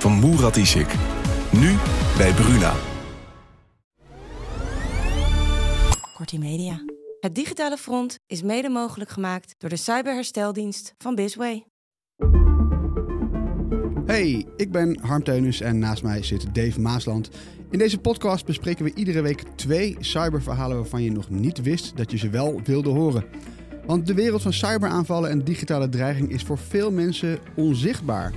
van Murat Isik. Nu bij Bruna. Kortie Media. Het digitale front is mede mogelijk gemaakt door de cyberhersteldienst van Bisway. Hey, ik ben Harm Teunus en naast mij zit Dave Maasland. In deze podcast bespreken we iedere week twee cyberverhalen waarvan je nog niet wist dat je ze wel wilde horen. Want de wereld van cyberaanvallen en digitale dreiging is voor veel mensen onzichtbaar.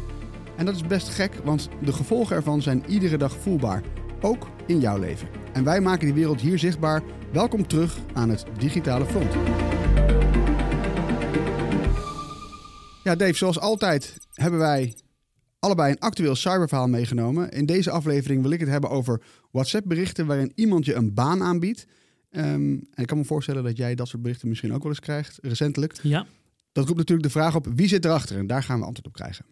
En dat is best gek, want de gevolgen ervan zijn iedere dag voelbaar. Ook in jouw leven. En wij maken die wereld hier zichtbaar. Welkom terug aan het digitale front. Ja, Dave, zoals altijd hebben wij allebei een actueel cyberverhaal meegenomen. In deze aflevering wil ik het hebben over WhatsApp-berichten waarin iemand je een baan aanbiedt. Ehm, en ik kan me voorstellen dat jij dat soort berichten misschien ook wel eens krijgt, recentelijk. Ja. Dat roept natuurlijk de vraag op wie zit erachter en daar gaan we antwoord op krijgen.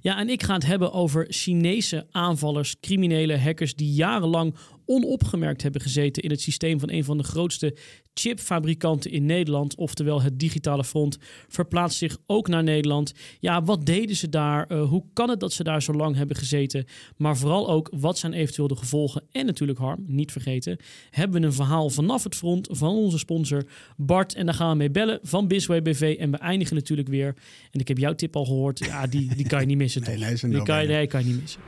Ja, en ik ga het hebben over Chinese aanvallers, criminele hackers die jarenlang onopgemerkt hebben gezeten in het systeem van een van de grootste chipfabrikanten in Nederland, oftewel het digitale front, verplaatst zich ook naar Nederland. Ja, wat deden ze daar? Uh, hoe kan het dat ze daar zo lang hebben gezeten? Maar vooral ook, wat zijn eventueel de gevolgen? En natuurlijk, Harm, niet vergeten, hebben we een verhaal vanaf het front van onze sponsor Bart. En daar gaan we mee bellen van Bisway BV. En we eindigen natuurlijk weer. En ik heb jouw tip al gehoord. Ja, die, die kan je niet missen. Nee, nee, die kan je, nee, kan je niet missen.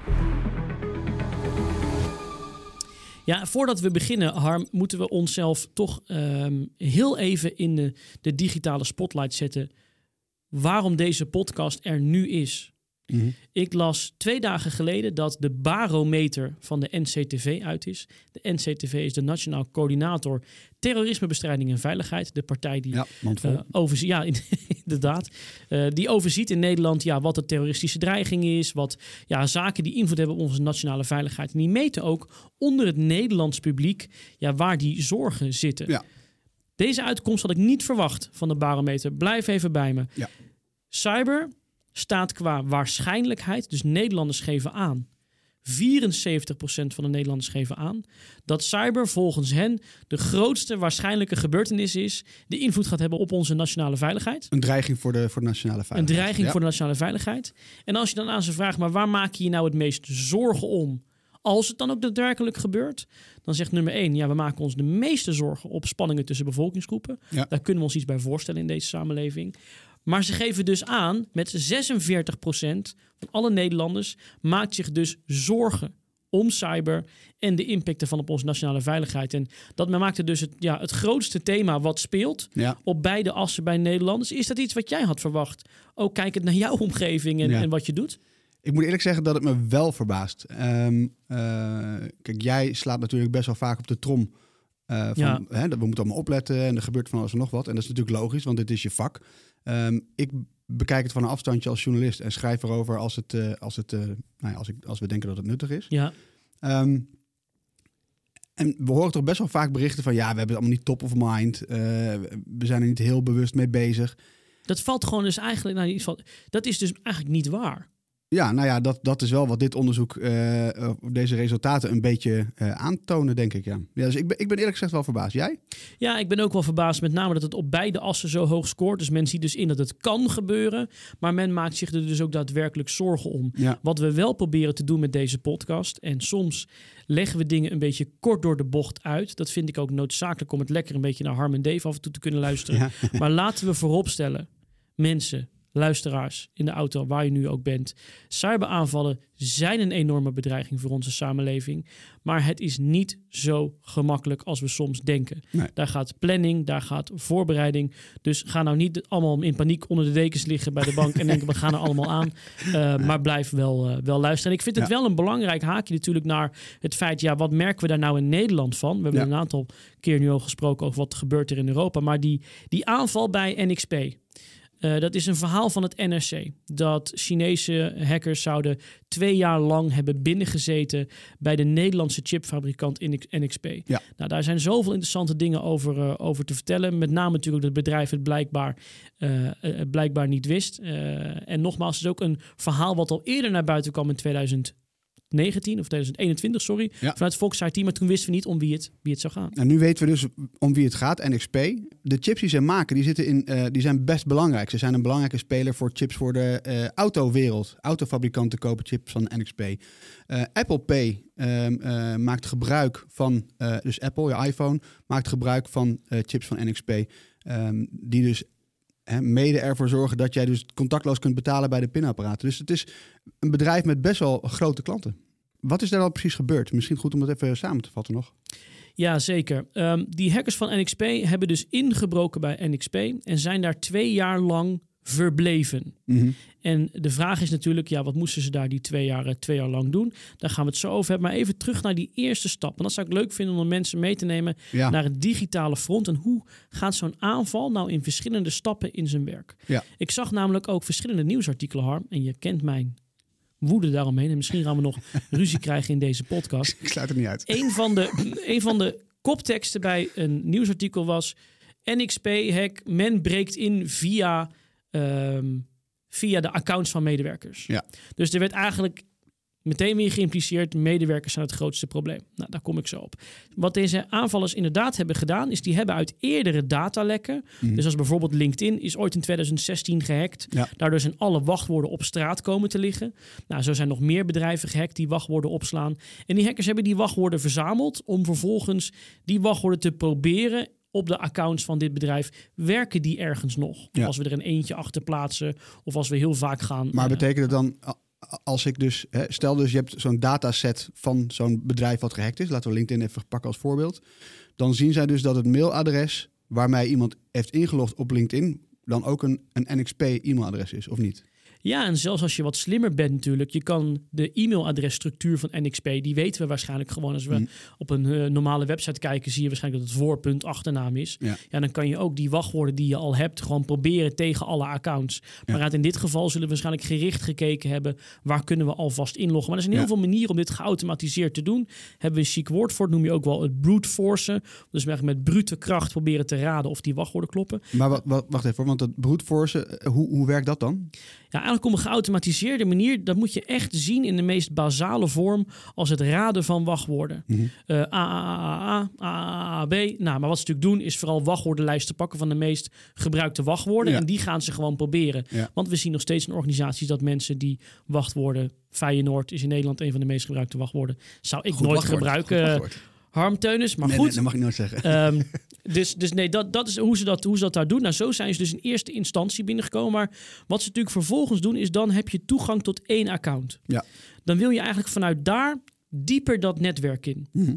Ja, voordat we beginnen, Harm, moeten we onszelf toch um, heel even in de, de, digitale spotlight zetten. Waarom deze podcast er nu is. Mm -hmm. Ik las twee dagen geleden dat de barometer van de NCTV uit is. De NCTV is de Nationaal Coördinator Terrorismebestrijding en Veiligheid. De partij die ja, uh, overziet, ja inderdaad, uh, die overziet in Nederland ja, wat de terroristische dreiging is. Wat ja, zaken die invloed hebben op onze nationale veiligheid. En die meten ook onder het Nederlands publiek ja, waar die zorgen zitten. Ja. Deze uitkomst had ik niet verwacht van de barometer. Blijf even bij me. Ja. Cyber staat qua waarschijnlijkheid, dus Nederlanders geven aan. 74% van de Nederlanders geven aan dat cyber volgens hen de grootste waarschijnlijke gebeurtenis is die invloed gaat hebben op onze nationale veiligheid. Een dreiging voor de, voor de nationale veiligheid. Een dreiging ja. voor de nationale veiligheid. En als je dan aan ze vraagt, maar waar maak je je nou het meest zorgen om? Als het dan ook daadwerkelijk gebeurt, dan zegt nummer 1, ja, we maken ons de meeste zorgen op spanningen tussen bevolkingsgroepen. Ja. Daar kunnen we ons iets bij voorstellen in deze samenleving. Maar ze geven dus aan, met 46% van alle Nederlanders maakt zich dus zorgen om cyber en de impacten van op onze nationale veiligheid. En dat maakte dus het, ja, het grootste thema wat speelt Ja. op beide assen bij Nederlanders. Is dat iets wat jij had verwacht? Ook kijkend naar jouw omgeving en, Ja. en wat je doet? Ik moet eerlijk zeggen dat het me wel verbaast. Ehm, eh, kijk, jij slaat natuurlijk best wel vaak op de trom. eh, van, Ja. hè, dat we moeten allemaal opletten en er gebeurt van alles en nog wat. En dat is natuurlijk logisch, want dit is je vak. Ehm, ik bekijk het van een afstandje als journalist en schrijf erover als, het, eh, als, het, eh, nou ja, als, ik, als we denken dat het nuttig is. Ja, Ehm, en we horen toch best wel vaak berichten van... ja, we hebben het allemaal niet top of mind. eh, we zijn er niet heel bewust mee bezig. dat valt gewoon dus eigenlijk... Nou, dat is dus eigenlijk niet waar. Ja, nou ja, dat, dat is wel wat dit onderzoek, eh, eh, deze resultaten een beetje eh, aantonen, denk ik. Ja. Ja, dus ik ben, ik ben eerlijk gezegd wel verbaasd. Jij? Ja, ik ben ook wel verbaasd met name dat het op beide assen zo hoog scoort. Dus men ziet dus in dat het kan gebeuren. Maar men maakt zich er dus ook daadwerkelijk zorgen om. Ja. Wat we wel proberen te doen met deze podcast. En soms leggen we dingen een beetje kort door de bocht uit. Dat vind ik ook noodzakelijk om het lekker een beetje naar Harm en Dave af en toe te kunnen luisteren. Ja. Maar laten we vooropstellen, mensen, luisteraars in de auto, waar je nu ook bent. Cyberaanvallen zijn een enorme bedreiging voor onze samenleving. Maar het is niet zo gemakkelijk als we soms denken. Nee. Daar gaat planning, daar gaat voorbereiding. Dus ga nou niet allemaal in paniek onder de dekens liggen bij de bank en denken we gaan er allemaal aan. Uh, Maar blijf wel, uh, wel luisteren. En ik vind het Ja. wel een belangrijk haakje natuurlijk naar het feit, ja, wat merken we daar nou in Nederland van? We hebben Ja. een aantal keer nu al gesproken over wat gebeurt er in Europa. Maar die, die aanval bij NXP. Eh, dat is een verhaal van het NRC. Dat Chinese hackers zouden twee jaar lang hebben binnengezeten bij de Nederlandse chipfabrikant NX- NXP. Ja. Nou, daar zijn zoveel interessante dingen over, eh, over te vertellen. Met name natuurlijk dat het bedrijf het blijkbaar, eh, blijkbaar niet wist. En nogmaals, het is ook een verhaal wat al eerder naar buiten kwam in 2019 of 2021, sorry. Ja. Vanuit Fox IT, maar toen wisten we niet om wie het, wie het zou gaan. En nu weten we dus om wie het gaat, NXP. De chips die ze maken, die, zitten in, eh, die zijn best belangrijk. Ze zijn een belangrijke speler voor chips voor de eh, autowereld. Autofabrikanten kopen chips van NXP. Eh, Apple Pay ehm, eh, maakt gebruik van, dus Apple, je iPhone, maakt gebruik van chips van NXP. ehm, die dus hè, mede ervoor zorgen dat jij dus contactloos kunt betalen bij de pinapparaten. Dus het is een bedrijf met best wel grote klanten. Wat is daar dan precies gebeurd? Misschien goed om dat even samen te vatten nog. Ja, zeker. Ehm, die hackers van NXP hebben dus ingebroken bij NXP en zijn daar twee jaar lang verbleven. Mhm. En de vraag is natuurlijk, ja, wat moesten ze daar die twee jaar, eh, twee jaar lang doen? Daar gaan we het zo over hebben. Maar even terug naar die eerste stap. En dat zou ik leuk vinden om mensen mee te nemen Ja. naar het digitale front. En hoe gaat zo'n aanval nou in verschillende stappen in zijn werk? Ja. Ik zag namelijk ook verschillende nieuwsartikelen, Harm. En je kent mijn woede daaromheen. En misschien gaan we nog ruzie krijgen in deze podcast. Ik sluit het niet uit. Een van de, een van de kopteksten bij een nieuwsartikel was... NXP-hack, men breekt in via, ehm, via de accounts van medewerkers. Ja. Dus er werd eigenlijk meteen weer geïmpliceerd... medewerkers zijn het grootste probleem. Nou, daar kom ik zo op. Wat deze aanvallers inderdaad hebben gedaan... is die hebben uit eerdere datalekken... Mhm. dus als bijvoorbeeld LinkedIn is ooit in 2016 gehackt... Ja. Daardoor zijn alle wachtwoorden op straat komen te liggen. Nou, zo zijn nog meer bedrijven gehackt die wachtwoorden opslaan. En die hackers hebben die wachtwoorden verzameld om vervolgens die wachtwoorden te proberen op de accounts van dit bedrijf. Werken die ergens nog? Ja. Als we er een eentje achter plaatsen of als we heel vaak gaan. Maar eh, betekent het dan, als ik dus, hè, stel dus je hebt zo'n dataset van zo'n bedrijf wat gehackt is, laten we LinkedIn even pakken als voorbeeld, dan zien zij dus dat het mailadres waarmee iemand heeft ingelogd op LinkedIn dan ook een, een NXP e-mailadres is, of niet? Ja, en zelfs als je wat slimmer bent natuurlijk, je kan de e-mailadresstructuur van NXP, die weten we waarschijnlijk gewoon. Als we Mm. op een eh, normale website kijken, zie je waarschijnlijk dat het voorpunt achternaam is. Ja. Ja, dan kan je ook die wachtwoorden die je al hebt, gewoon proberen tegen alle accounts. Maar uit in dit geval zullen we waarschijnlijk gericht gekeken hebben, waar kunnen we alvast inloggen. Maar er zijn heel Ja. veel manieren om dit geautomatiseerd te doen. Hebben we een chic woord voor, het noem je ook wel het brute forcen. Dus met brute kracht proberen te raden of die wachtwoorden kloppen. Maar wa- wa- wacht even, hoor, want dat brute force, eh, hoe, hoe werkt dat dan? Ja, eigenlijk op een geautomatiseerde manier, dat moet je echt zien in de meest basale vorm als het raden van wachtwoorden. Mhm. Eh, A, A, A, A, A, A, B. Nou, maar wat ze natuurlijk doen is vooral wachtwoordenlijsten pakken van de meest gebruikte wachtwoorden. Ja. En die gaan ze gewoon proberen. Ja. Want we zien nog steeds in organisaties dat mensen die wachtwoorden... Feyenoord is in Nederland een van de meest gebruikte wachtwoorden. Zou ik Goed nooit wachtwoord, gebruiken. Harm Teunis, maar nee, goed. nee, dat mag ik nooit zeggen. Ehm, dus, dus nee, dat, dat is hoe ze, dat, hoe ze dat daar doen. Nou, zo zijn ze dus in eerste instantie binnengekomen. Maar wat ze natuurlijk vervolgens doen, is dan heb je toegang tot één account. Ja. Dan wil je eigenlijk vanuit daar dieper dat netwerk in. Mhm.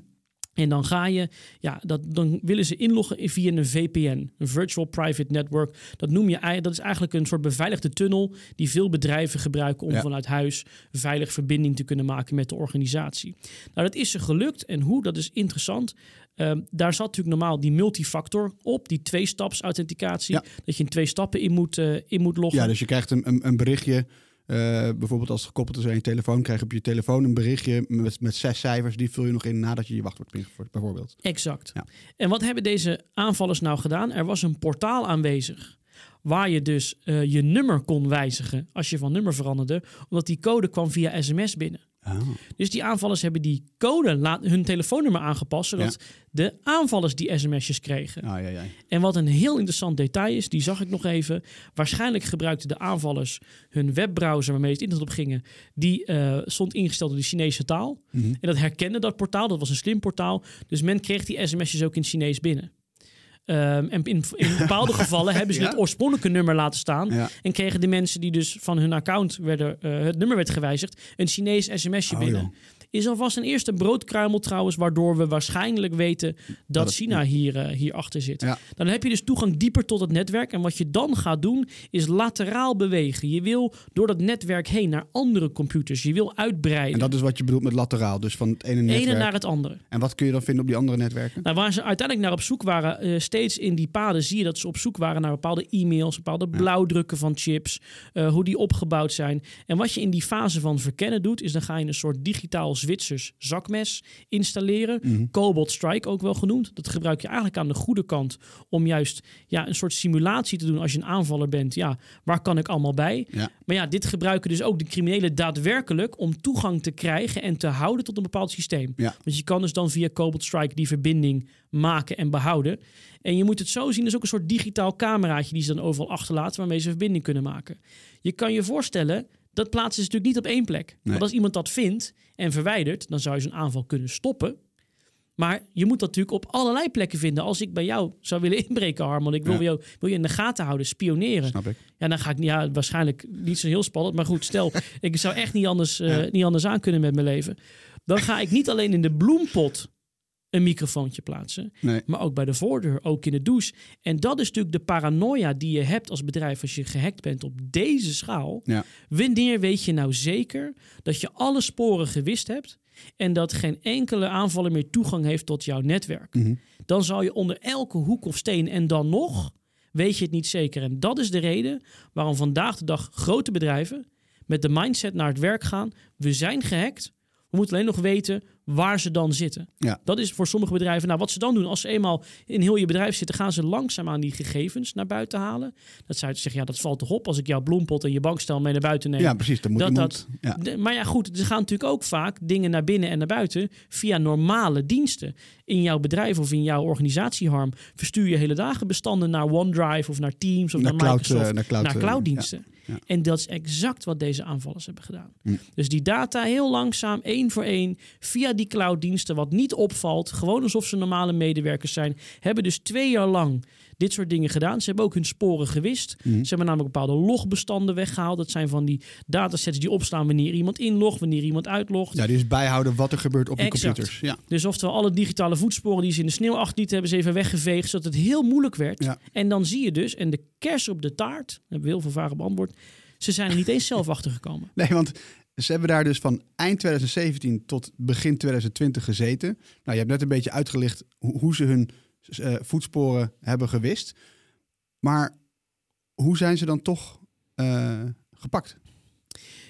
En dan ga je, ja, dat, dan willen ze inloggen via een VPN, een Virtual Private Network. Dat noem je, dat is eigenlijk een soort beveiligde tunnel die veel bedrijven gebruiken om Ja. vanuit huis veilig verbinding te kunnen maken met de organisatie. Nou, dat is ze gelukt. En hoe, dat is interessant. Ehm, daar zat natuurlijk normaal die multifactor op, die twee-staps authenticatie. Ja. Dat je in twee stappen in moet, eh, in moet loggen. Ja, dus je krijgt een, een, een berichtje, eh, bijvoorbeeld als het gekoppeld is aan je telefoon, krijg je op je telefoon een berichtje met, met zes cijfers, die vul je nog in nadat je je wachtwoord ingevoerd, bijvoorbeeld. Exact. Ja. En wat hebben deze aanvallers nou gedaan? Er was een portaal aanwezig waar je dus eh, je nummer kon wijzigen als je van nummer veranderde, omdat die code kwam via sms binnen. Ah. Dus die aanvallers hebben die code, laat, hun telefoonnummer aangepast, zodat de aanvallers die sms'jes kregen. Ah, ja, ja. En wat een heel interessant detail is, die zag ik nog even. Waarschijnlijk gebruikten de aanvallers hun webbrowser waarmee ze het internet op gingen. Die eh, stond ingesteld op de Chinese taal. Mhm. En dat herkende dat portaal, dat was een slim portaal. Dus men kreeg die sms'jes ook in het Chinees binnen. Ehm, en in, in bepaalde gevallen hebben ze Ja? het oorspronkelijke nummer laten staan. Ja. En kregen de mensen die dus van hun account werden, eh, het nummer werd gewijzigd, een Chinees sms'je Oh, binnen. joh. Is alvast een eerste broodkruimel trouwens, waardoor we waarschijnlijk weten dat, China hier, eh, hier achter zit. Ja. Dan heb je dus toegang dieper tot het netwerk. En wat je dan gaat doen, is lateraal bewegen. Je wil door dat netwerk heen naar andere computers. Je wil uitbreiden. En dat is wat je bedoelt met lateraal. Dus van het ene ene netwerk. naar het andere. En wat kun je dan vinden op die andere netwerken? Nou, waar ze uiteindelijk naar op zoek waren, eh, steeds in die paden zie je dat ze op zoek waren naar bepaalde e-mails, bepaalde blauwdrukken van chips, eh, hoe die opgebouwd zijn. En wat je in die fase van verkennen doet, is dan ga je een soort digitaal Zwitsers zakmes installeren. Mhm. Cobalt Strike ook wel genoemd. Dat gebruik je eigenlijk aan de goede kant om juist ja, een soort simulatie te doen als je een aanvaller bent. Ja, waar kan ik allemaal bij? Ja. Maar ja, dit gebruiken dus ook de criminelen daadwerkelijk om toegang te krijgen en te houden tot een bepaald systeem. Ja. Want je kan dus dan via Cobalt Strike die verbinding maken en behouden. En je moet het zo zien, dat is ook een soort digitaal cameraatje die ze dan overal achterlaten waarmee ze verbinding kunnen maken. Je kan je voorstellen, dat plaatsen ze natuurlijk niet op één plek. Want als iemand dat vindt en verwijdert, dan zou je zo'n aanval kunnen stoppen. Maar je moet dat natuurlijk op allerlei plekken vinden. Als ik bij jou zou willen inbreken, Harmon, ik wil, Ja. jou, wil je in de gaten houden, spioneren. Snap ik. Ja, dan ga ik ja, waarschijnlijk niet zo heel spannend. Maar goed, stel, ik zou echt niet anders, eh, niet anders aan kunnen met mijn leven. Dan ga ik niet alleen in de bloempot een microfoontje plaatsen, Nee. maar ook bij de voordeur, ook in de douche. En dat is natuurlijk de paranoia die je hebt als bedrijf als je gehackt bent op deze schaal. Ja. Wanneer weet je nou zeker dat je alle sporen gewist hebt en dat geen enkele aanvaller meer toegang heeft tot jouw netwerk? Mhm. Dan zal je onder elke hoek of steen en dan nog weet je het niet zeker. En dat is de reden waarom vandaag de dag grote bedrijven met de mindset naar het werk gaan. We zijn gehackt. We moeten alleen nog weten waar ze dan zitten. Ja. Dat is voor sommige bedrijven. Nou, wat ze dan doen, als ze eenmaal in heel je bedrijf zitten, gaan ze langzaam aan die gegevens naar buiten halen. Dat zou je zeggen, ja, dat valt toch op als ik jouw bloempot en je bankstel mee naar buiten neem. Ja, precies. Dan moet Dat- iemand... ja. De- maar ja, goed, er gaan natuurlijk ook vaak dingen naar binnen en naar buiten via normale diensten. In jouw bedrijf of in jouw organisatieharm verstuur je hele dagen bestanden naar OneDrive of naar Teams of Naar naar, cloud, Microsoft, eh, naar cloud, clouddiensten. ja, ja. En dat is exact wat deze aanvallers hebben gedaan. Dus die data heel langzaam, één voor één, via die clouddiensten, wat niet opvalt, gewoon alsof ze normale medewerkers zijn, hebben dus twee jaar lang dit soort dingen gedaan. Ze hebben ook hun sporen gewist. Hm. Ze hebben namelijk bepaalde logbestanden weggehaald. Dat zijn van die datasets die opstaan wanneer iemand inlogt, wanneer iemand uitlogt. Ja, dus bijhouden wat er gebeurt op Exact. computers. Ja. Dus oftewel alle digitale voetsporen die ze in de sneeuw achterlieten, hebben ze even weggeveegd, zodat het heel moeilijk werd. Ja. En dan zie je dus, en de kers op de taart, daar hebben we heel veel vragen beantwoord, ze zijn er niet eens zelf achter gekomen. Nee, want ze hebben daar dus van eind 2017 tot begin 2020 gezeten. Nou, je hebt net een beetje uitgelicht hoe, hoe ze hun eh, voetsporen hebben gewist. Maar hoe zijn ze dan toch eh, gepakt?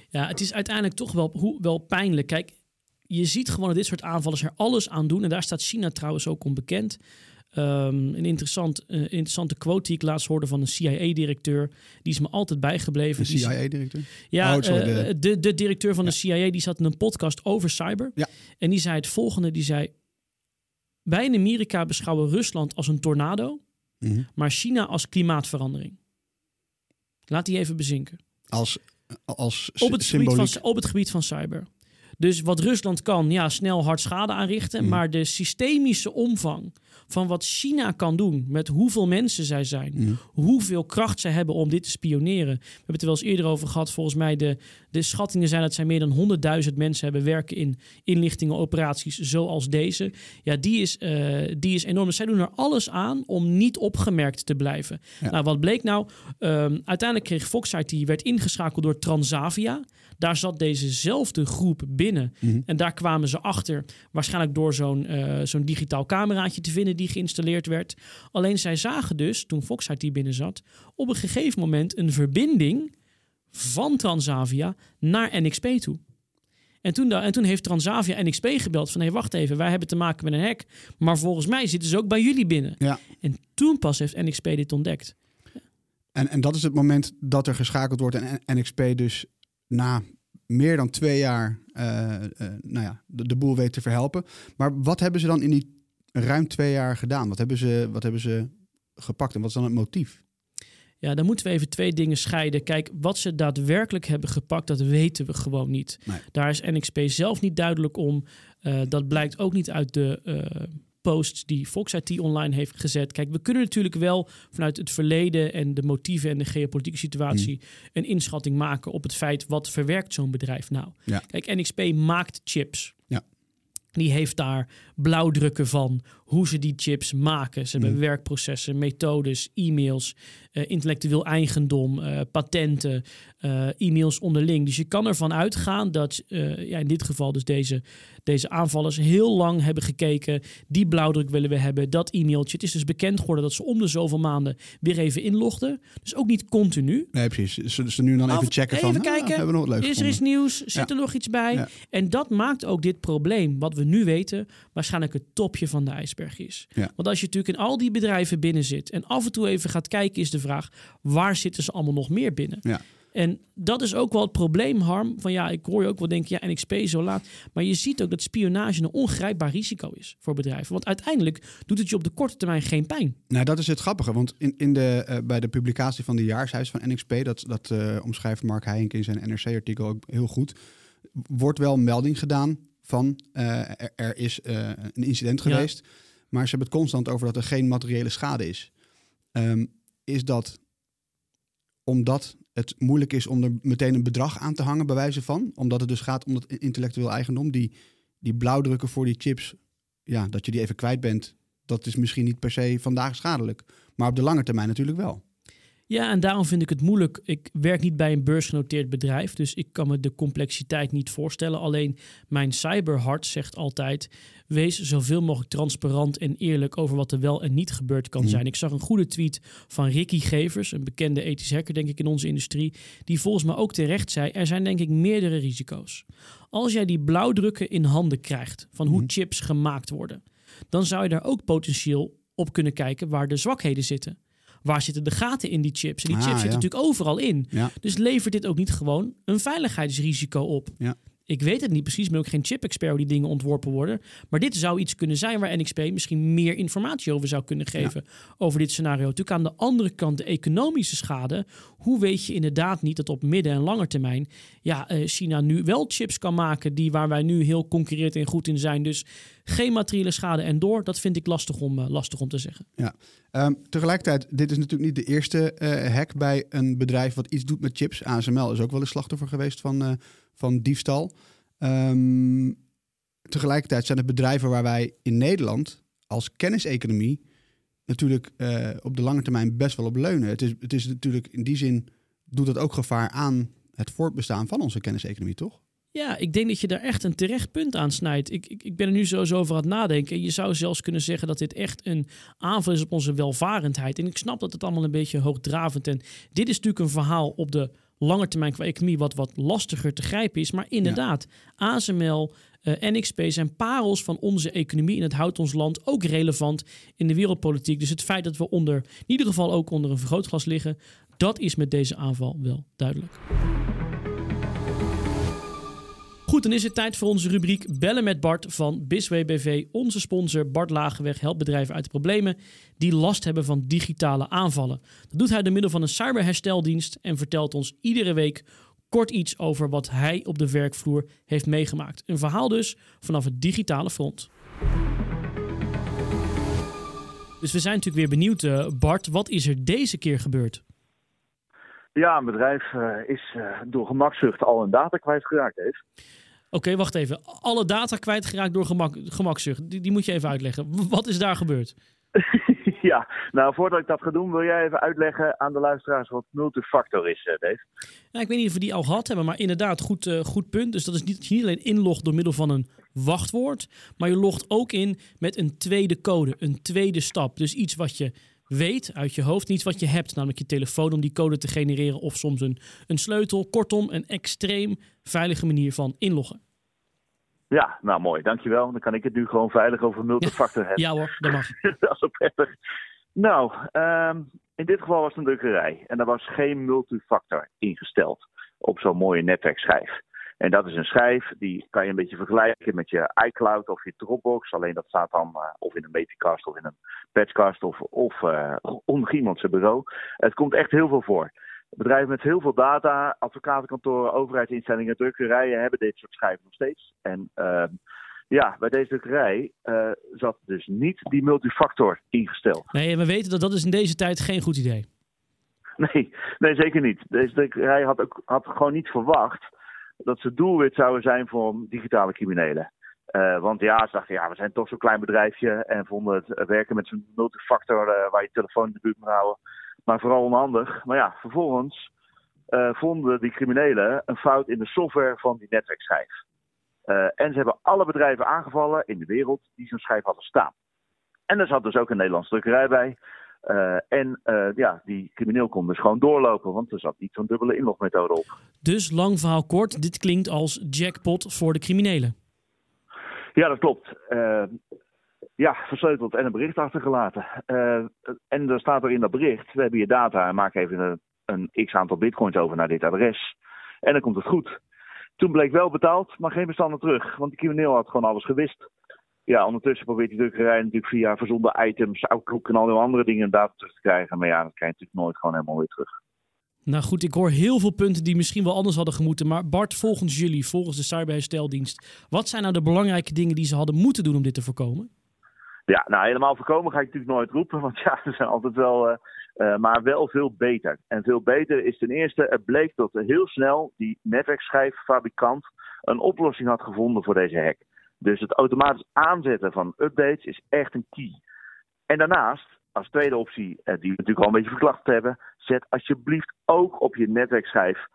Ja, het is uiteindelijk toch wel, hoe, wel pijnlijk. Kijk, je ziet gewoon dat dit soort aanvallers er alles aan doen. En daar staat China trouwens ook om bekend. Ehm, een interessant, eh, interessante quote die ik laatst hoorde van een CIA-directeur. Die is me altijd bijgebleven. De Die- CIA-directeur? Ja, Oh, sorry, de- de... De, directeur van de CIA die zat in een podcast over cyber. Ja. En die zei het volgende. Die zei, wij in Amerika beschouwen Rusland als een tornado. Mhm. Maar China als klimaatverandering. Laat die even bezinken. Als, als Op het, gebied symboliek. van, op het gebied van cyber. Dus wat Rusland kan, ja, snel hard schade aanrichten. Mhm. Maar de systemische omvang van wat China kan doen, met hoeveel mensen zij zijn, Mhm. hoeveel kracht zij hebben om dit te spioneren. We hebben het er wel eens eerder over gehad. Volgens mij de, de schattingen zijn dat zij meer dan 100.000 mensen hebben werken in inlichtingen, operaties zoals deze. Ja, die is, eh, die is enorm. Dus zij doen er alles aan om niet opgemerkt te blijven. Ja. Nou, wat bleek nou? Ehm, uiteindelijk kreeg Foxite, die werd ingeschakeld door Transavia. Daar zat dezezelfde groep binnen. Mhm. En daar kwamen ze achter, waarschijnlijk door zo'n eh, zo'n digitaal cameraatje te vinden die geïnstalleerd werd. Alleen zij zagen dus, toen Foxite hier binnen zat, op een gegeven moment een verbinding van Transavia naar NXP toe. En toen, en toen heeft Transavia NXP gebeld van... hé, hey, wacht even, wij hebben te maken met een hack... maar volgens mij zitten ze ook bij jullie binnen. Ja. En toen pas heeft NXP dit ontdekt. En, en dat is het moment dat er geschakeld wordt en NXP dus na meer dan twee jaar eh, eh, nou ja, de, de boel weet te verhelpen. Maar wat hebben ze dan in die ruim twee jaar gedaan? Wat hebben ze, wat hebben ze gepakt en wat is dan het motief? Ja, dan moeten we even twee dingen scheiden. Kijk, wat ze daadwerkelijk hebben gepakt, dat weten we gewoon niet. Nee. Daar is NXP zelf niet duidelijk om. Eh, dat blijkt ook niet uit de, eh, posts die Fox IT online heeft gezet. Kijk, we kunnen natuurlijk wel vanuit het verleden en de motieven en de geopolitieke situatie een inschatting maken op het feit wat verwerkt zo'n bedrijf nou. Ja. Kijk, NXP maakt chips. Ja. Die heeft daar blauwdrukken van hoe ze die chips maken. Ze hebben werkprocessen, methodes, e-mails, eh, intellectueel eigendom, eh, patenten, eh, e-mails onderling. Dus je kan ervan uitgaan dat ja, in dit geval dus deze, deze aanvallers heel lang hebben gekeken. Die blauwdruk willen we hebben, dat e-mailtje. Het is dus bekend geworden dat ze om de zoveel maanden weer even inlogden. Dus ook niet continu. Nee, precies. Ze, ze nu dan even checken even van, ah, kijken, hebben we nog wat leuk is er iets nieuws? Zit Ja. er nog iets bij? Ja. En dat maakt ook dit probleem, wat we nu weten, waarschijnlijk het topje van de is. Ja. Want als je natuurlijk in al die bedrijven binnen zit en af en toe even gaat kijken, is de vraag, waar zitten ze allemaal nog meer binnen? Ja. En dat is ook wel het probleem, Harm. Van ja, ik hoor je ook wel denken, ja, NXP zo laat. Maar je ziet ook dat spionage een ongrijpbaar risico is voor bedrijven. Want uiteindelijk doet het je op de korte termijn geen pijn. Nou, dat is het grappige. Want in, in de, eh, bij de publicatie van de jaarshuis van NXP, dat, dat eh, omschrijft Mark Heijink in zijn NRC-artikel ook heel goed, wordt wel melding gedaan van eh, er, er is een incident Ja. Maar ze hebben het constant over dat er geen materiële schade is. Ehm, is dat omdat het moeilijk is om er meteen een bedrag aan te hangen, bij wijze van? Omdat het dus gaat om dat intellectueel eigendom, die, die blauwdrukken voor die chips, ja, dat je die even kwijt bent, dat is misschien niet per se vandaag schadelijk. Maar op de lange termijn natuurlijk wel. Ja, en daarom vind ik het moeilijk. Ik werk niet bij een beursgenoteerd bedrijf, dus ik kan me de complexiteit niet voorstellen. Alleen mijn cyberhart zegt altijd: wees zoveel mogelijk transparant en eerlijk over wat er wel en niet gebeurd kan zijn. Ik zag een goede tweet van Ricky Gevers, een bekende ethisch hacker, denk ik, in onze industrie, die volgens mij ook terecht zei: er zijn denk ik meerdere risico's. Als jij die blauwdrukken in handen krijgt van hoe chips gemaakt worden, dan zou je daar ook potentieel op kunnen kijken waar de zwakheden zitten. Waar zitten de gaten in die chips? En die Ah, chips zitten natuurlijk overal in. Dus levert dit ook niet gewoon een veiligheidsrisico op? Ja. Ik weet het niet precies, ik ben ook geen chip-expert hoe die dingen ontworpen worden. Maar dit zou iets kunnen zijn waar NXP misschien meer informatie over zou kunnen geven. Over dit scenario. Natuurlijk aan de andere kant de economische schade. Hoe weet je inderdaad niet dat op midden- en lange termijn ja, eh, China nu wel chips kan maken die waar wij nu heel concurrerend en goed in zijn. Dus geen materiële schade en door. Dat vind ik lastig om, eh, lastig om te zeggen. Ja. Ehm, tegelijkertijd, dit is natuurlijk niet de eerste eh, hack bij een bedrijf wat iets doet met chips. ASML is ook wel een slachtoffer geweest van, van diefstal. Ehm, tegelijkertijd zijn het bedrijven waar wij in Nederland als kenniseconomie natuurlijk eh, op de lange termijn best wel op leunen. Het is, het is natuurlijk in die zin doet het ook gevaar aan het voortbestaan van onze kenniseconomie, toch? Ja, ik denk dat je daar echt een terecht punt aan snijdt. Ik, ik, ik ben er nu zo zo over aan het nadenken. En je zou zelfs kunnen zeggen dat dit echt een aanval is op onze welvarendheid. En ik snap dat het allemaal een beetje hoogdravend en dit is natuurlijk een verhaal op de lange termijn qua economie wat wat lastiger te grijpen is. Maar inderdaad, ASML, eh, NXP zijn parels van onze economie en het houdt ons land ook relevant in de wereldpolitiek. Dus het feit dat we onder, in ieder geval ook onder een vergrootglas liggen, dat is met deze aanval wel duidelijk. Goed, dan is het tijd voor onze rubriek Bellen met Bart van Bisway BV. Onze sponsor Bart Lagenweg helpt bedrijven uit de problemen die last hebben van digitale aanvallen. Dat doet hij door middel van een cyberhersteldienst en vertelt ons iedere week kort iets over wat hij op de werkvloer heeft meegemaakt. Een verhaal dus vanaf het digitale front. Dus we zijn natuurlijk weer benieuwd, eh, Bart, wat is er deze keer gebeurd? Ja, een bedrijf eh, is eh, door gemakzucht al een data kwijtgeraakt heeft. Oké, wacht even. Alle data kwijtgeraakt door gemak, gemakzucht. Die, die moet je even uitleggen. Wat is daar gebeurd? ja, nou voordat ik dat ga doen, wil jij even uitleggen aan de luisteraars wat multifactor is, eh, Dave? Nou, ik weet niet of we die al gehad hebben, maar inderdaad, goed, eh, goed punt. Dus dat is niet, dat je niet alleen inlogt door middel van een wachtwoord, maar je logt ook in met een tweede code, een tweede stap. Dus iets wat je weet uit je hoofd, niet wat je hebt, namelijk je telefoon om die code te genereren of soms een, een sleutel. Kortom, een extreem veilige manier van inloggen. Ja, nou mooi, dankjewel. Dan kan ik het nu gewoon veilig over multifactor hebben. Ja hoor, dat mag. dat is wel prettig. Nou, ehm, in dit geval was het een drukkerij. En er was geen multifactor ingesteld op zo'n mooie netwerkschijf. En dat is een schijf, die kan je een beetje vergelijken met je iCloud of je Dropbox. Alleen dat staat dan uh, of in een Metacast of in een Patchcast of, of uh, onder iemand zijn bureau. Het komt echt heel veel voor. Bedrijven met heel veel data, advocatenkantoren, overheidsinstellingen, drukkerijen hebben dit soort schijven nog steeds. En uh, Ja, bij deze drukkerij uh, zat dus niet die multifactor ingesteld. Nee, we weten dat dat is in deze tijd geen goed idee. Nee, nee zeker niet. Deze drukkerij had, ook, had gewoon niet verwacht dat ze doelwit zouden zijn voor digitale criminelen. Uh, want ja, ze dachten, ja, we zijn toch zo'n klein bedrijfje en vonden het werken met zo'n multifactor uh, waar je telefoon in de buurt moet houden, maar vooral onhandig. Maar ja, vervolgens uh, vonden die criminelen een fout in de software van die netwerkschijf. en ze hebben alle bedrijven aangevallen in de wereld die zo'n schijf hadden staan. En er zat dus ook een Nederlandse drukkerij bij. Uh, en uh, ja, die crimineel kon dus gewoon doorlopen, want er zat niet zo'n dubbele inlogmethode op. Dus lang verhaal kort, dit klinkt als jackpot voor de criminelen. Ja, dat klopt. Uh, ja, versleuteld en een bericht achtergelaten. en er staat er in dat bericht, we hebben je data en maak even een, een x aantal bitcoins over naar dit adres. En dan komt het goed. Toen bleek wel betaald, maar geen bestanden terug, want die crimineel had gewoon alles gewist ja, ondertussen probeert die drukkerij natuurlijk via verzonden items, Outlook en al die andere dingen data terug te krijgen. Maar ja, dat krijg je natuurlijk nooit gewoon helemaal weer terug. Nou goed, ik hoor heel veel punten die misschien wel anders hadden gemoeten. Maar Bart, volgens jullie, volgens de cyberhersteldienst, wat zijn nou de belangrijke dingen die ze hadden moeten doen om dit te voorkomen? Ja, nou helemaal voorkomen ga ik natuurlijk nooit roepen, want ja, ze zijn altijd wel, uh, uh, maar wel veel beter. En veel beter is ten eerste, het bleek dat heel snel die netwerkschijffabrikant een oplossing had gevonden voor deze hack. Dus het automatisch aanzetten van updates is echt een key. En daarnaast, als tweede optie, eh, die we natuurlijk al een beetje verklapt hebben, zet alsjeblieft ook op je netwerkschijf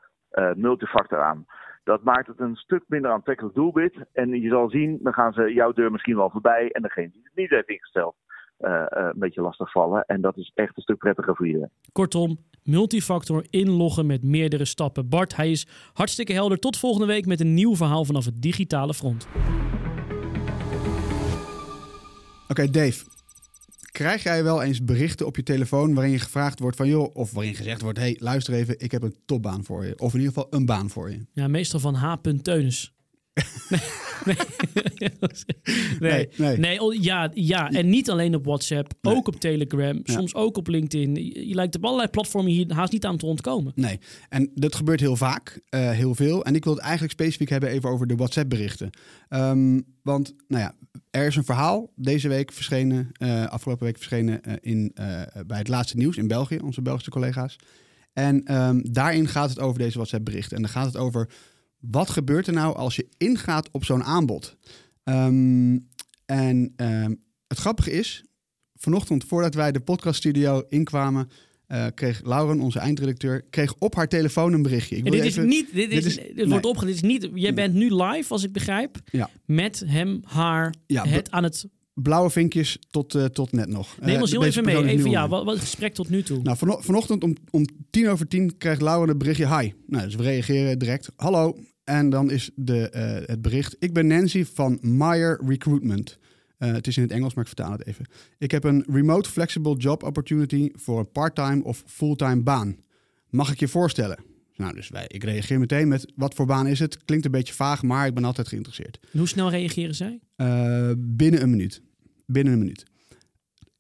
multifactor aan. Dat maakt het een stuk minder aantrekkelijk doelwit. En je zal zien, dan gaan ze jouw deur misschien wel voorbij. En degene die het niet heeft ingesteld, uh, uh, een beetje lastig vallen. En dat is echt een stuk prettiger voor je. Kortom, multifactor inloggen met meerdere stappen. Bart, hij is hartstikke helder. Tot volgende week met een nieuw verhaal vanaf het digitale front. Oké, okay, Dave. Krijg jij wel eens berichten op je telefoon waarin je gevraagd wordt van joh, of waarin gezegd wordt: hey, luister even, ik heb een topbaan voor je. Of in ieder geval een baan voor je. Ja, meestal van H. Teunis. nee, nee, nee, nee. Oh, ja, ja, en niet alleen op WhatsApp, ook op Telegram, soms ook op LinkedIn. Je, lijkt op allerlei platformen hier haast niet aan te ontkomen. Nee, en dat gebeurt heel vaak, uh, heel veel. En ik wil het eigenlijk specifiek hebben even over de WhatsApp-berichten. Um, want, nou ja, er is een verhaal deze week verschenen, uh, afgelopen week verschenen uh, in, bij het laatste nieuws in België, onze Belgische collega's. En um, daarin gaat het over deze WhatsApp-berichten. En dan gaat het over wat gebeurt er nou als je ingaat op zo'n aanbod? Um, en um, het grappige is, vanochtend voordat wij de podcaststudio inkwamen, uh, kreeg Lauren, onze eindredacteur, kreeg op haar telefoon een berichtje. Ik dit even, is niet, dit, dit is, dit nee. wordt opgezet. Dit is niet, jij bent nu live, als ik begrijp, ja. met hem, haar, ja, het aan het blauwe vinkjes tot, uh, tot net nog. Neem ons heel even mee. Even, ja, wat, wat het gesprek tot nu toe? Nou, van, vanochtend om, om tien over tien krijgt Lauren een berichtje. Hi. Nou, dus we reageren direct. Hallo. En dan is de, uh, het bericht. Ik ben Nancy van Meyer Recruitment. Uh, het is in het Engels, maar ik vertaal het even. Ik heb een remote flexible job opportunity voor een part-time of fulltime baan. Mag ik je voorstellen? Nou, dus wij, ik reageer meteen met wat voor baan is het? Klinkt een beetje vaag, maar ik ben altijd geïnteresseerd. hoe snel reageren zij? Uh, binnen een minuut binnen een minuut.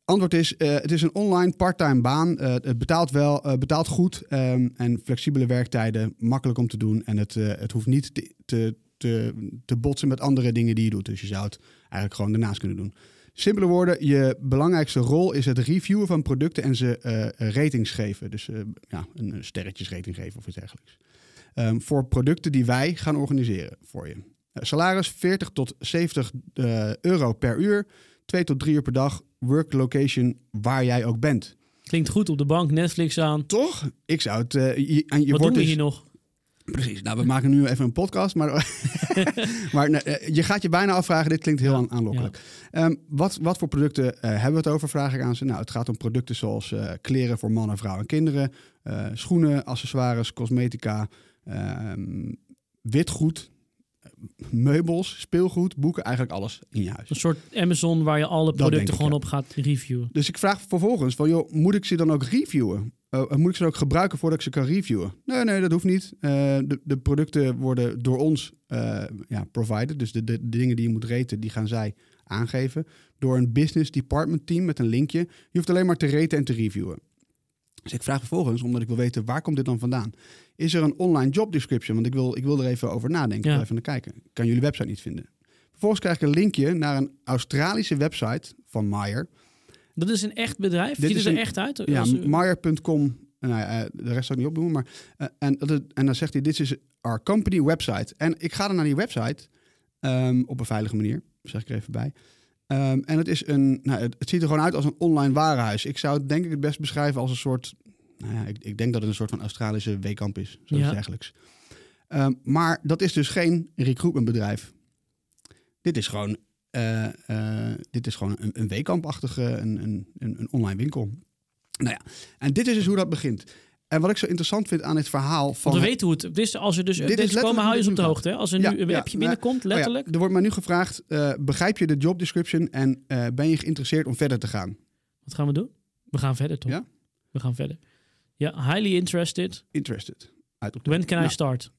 Antwoord is, uh, het is een online parttime baan. Uh, het betaalt wel, uh, betaalt goed um, en flexibele werktijden, makkelijk om te doen. En het, het hoeft niet te, te, te, botsen met andere dingen die je doet. Dus je zou het eigenlijk gewoon daarnaast kunnen doen. Simpele woorden, je belangrijkste rol is het reviewen van producten en ze ratings geven. Dus ja, een sterretjesrating geven of iets dergelijks. Um, voor producten die wij gaan organiseren voor je. salaris 40 tot 70 euro per uur twee tot drie uur per dag, work location, waar jij ook bent. Klinkt goed op de bank, Netflix aan. Toch? Ik zou het... Uh, je, en je Wat wordt doen we dus, hier nog? Precies. Nou, we maken nu even een podcast, maar, maar uh, je gaat je bijna afvragen, dit klinkt heel ja, aanlokkelijk. Ja. Um, wat, wat voor producten uh, hebben we het over, vraag ik aan ze. Nou, het gaat om producten zoals kleren voor mannen, vrouwen en kinderen, schoenen, accessoires, cosmetica, ehm, witgoed, meubels, speelgoed, boeken, eigenlijk alles in je huis. Een soort Amazon waar je alle producten gewoon op gaat reviewen. Dus ik vraag vervolgens van, joh, moet ik ze dan ook reviewen? Uh, moet ik ze ook gebruiken voordat ik ze kan reviewen? Nee, nee, dat hoeft niet. Uh, de, de, producten worden door ons uh, ja, provided. Dus de, de, de, dingen die je moet reten, die gaan zij aangeven. Door een business department team met een linkje. Je hoeft alleen maar te reten en te reviewen. Dus ik vraag vervolgens, omdat ik wil weten waar komt dit dan vandaan? Is er een online job description? Want ik wil, ik wil er even over nadenken, ja. even naar kijken. Ik kan jullie website niet vinden. Vervolgens krijg ik een linkje naar een Australische website van Meyer. Dat is een echt bedrijf? Dit Ziet is er een- echt uit? Ja, Als- Meyer.com. Nou, ja, eh, de rest zou ik niet opnoemen. Maar, eh, en, en dan zegt hij, dit is our company website. En ik ga dan naar die website ehm, op een veilige manier. Zeg ik er even bij. Ehm, en het, is een, nou, het, het ziet er gewoon uit als een online warenhuis. Ik zou het denk ik het best beschrijven als een soort... Nou ja, ik, ik denk dat het een soort van Australische weekamp is. Zoiets Ja. dergelijks. Ehm, maar dat is dus geen recruitmentbedrijf. Dit is gewoon, eh, eh, dit is gewoon een, een weekampachtige, een, een, een, een online winkel. Nou ja, en dit is dus hoe dat begint. En wat ik zo interessant vind aan dit verhaal van... Want we weten hoe het... Dit is, als er dus Dit is komen, hou je ze op de hoogte. Hè? Als er Ja, nu een appje binnenkomt, Oh ja, letterlijk. er wordt mij nu gevraagd, eh, begrijp je de job description en eh, ben je geïnteresseerd om verder te gaan? Wat gaan we doen? We gaan verder, toch? Ja? We gaan verder. Ja, highly interested. Interested. Uit op de- When can I Nou, start?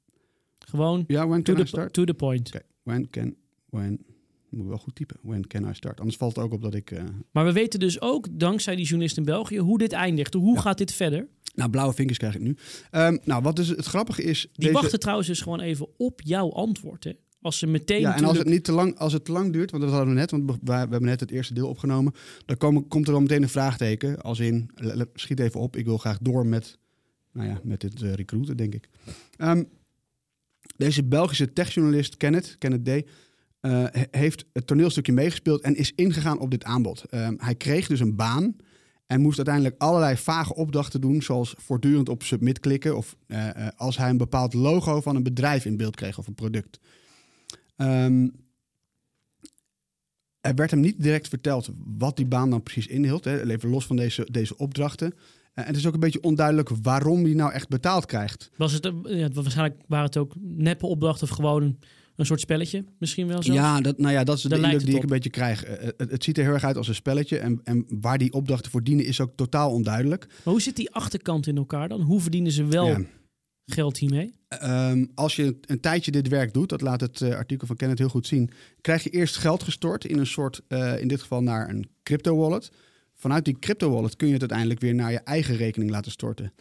Gewoon Ja, when to can I the, start? to the point. When can, when, moet ik wel goed typen. When can I start? Anders valt het ook op dat ik... eh, Maar we weten dus ook, dankzij die journalist in België, hoe dit eindigt. Hoe Ja. gaat dit verder? nou, blauwe vinkers krijg ik nu. Ehm, nou, wat dus het grappige is... Die deze- wachten trouwens dus gewoon even op jouw antwoord. Hè? Als ze meteen Ja, en als het niet te lang, als het te lang duurt, want dat hadden we net, want we, we hebben net het eerste deel opgenomen, dan komen, komt er dan meteen een vraagteken, als in, le- le- schiet even op, ik wil graag door met, nou ja, met dit eh, recruiten, denk ik. Ehm, deze Belgische techjournalist Kenneth, Kenneth D, eh, he- heeft het toneelstukje meegespeeld en is ingegaan op dit aanbod. Ehm, hij kreeg dus een baan en moest uiteindelijk allerlei vage opdrachten doen, zoals voortdurend op submit klikken of eh, eh, als hij een bepaald logo van een bedrijf in beeld kreeg of een product. Ehm, er werd hem niet direct verteld wat die baan dan precies inhield. Hè. Even los van deze, deze opdrachten. En het is ook een beetje onduidelijk waarom hij nou echt betaald krijgt. Was het, ja, waarschijnlijk waren het ook neppe opdrachten of gewoon een, soort spelletje. Misschien wel zo. Ja, dat, nou ja, dat is de Daar indruk die ik een beetje krijg. Eh, Het, het ziet er heel erg uit als een spelletje. En, en waar die opdrachten voor dienen is ook totaal onduidelijk. Maar hoe zit die achterkant in elkaar dan? Hoe verdienen ze wel Ja. geld hiermee? Ehm, als je een tijdje dit werk doet, dat laat het eh, artikel van Kenneth heel goed zien, krijg je eerst geld gestort in een soort, eh, in dit geval naar een crypto wallet. Vanuit die crypto wallet kun je het uiteindelijk weer naar je eigen rekening laten storten.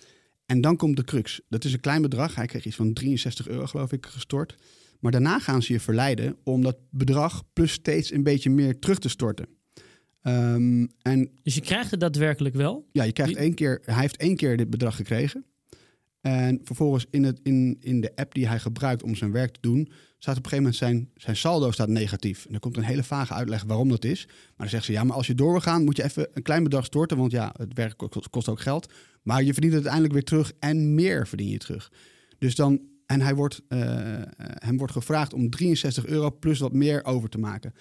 En dan komt de crux. Dat is een klein bedrag. Hij kreeg iets van 63 euro, geloof ik, gestort. Maar daarna gaan ze je verleiden om dat bedrag plus steeds een beetje meer terug te storten. Ehm, en Dus je krijgt het daadwerkelijk wel. ja, je krijgt één keer, hij heeft één keer dit bedrag gekregen. En vervolgens in, het, in, in de app die hij gebruikt om zijn werk te doen, staat op een gegeven moment zijn, zijn saldo staat negatief. En er komt een hele vage uitleg waarom dat is. Maar dan zegt ze, ja, maar als je door wil gaan, moet je even een klein bedrag storten. Want ja, het werk kost ook geld. Maar je verdient het uiteindelijk weer terug en meer verdien je terug. Dus dan, en hij wordt, eh, eh, hem wordt gevraagd om 63 euro plus wat meer over te maken.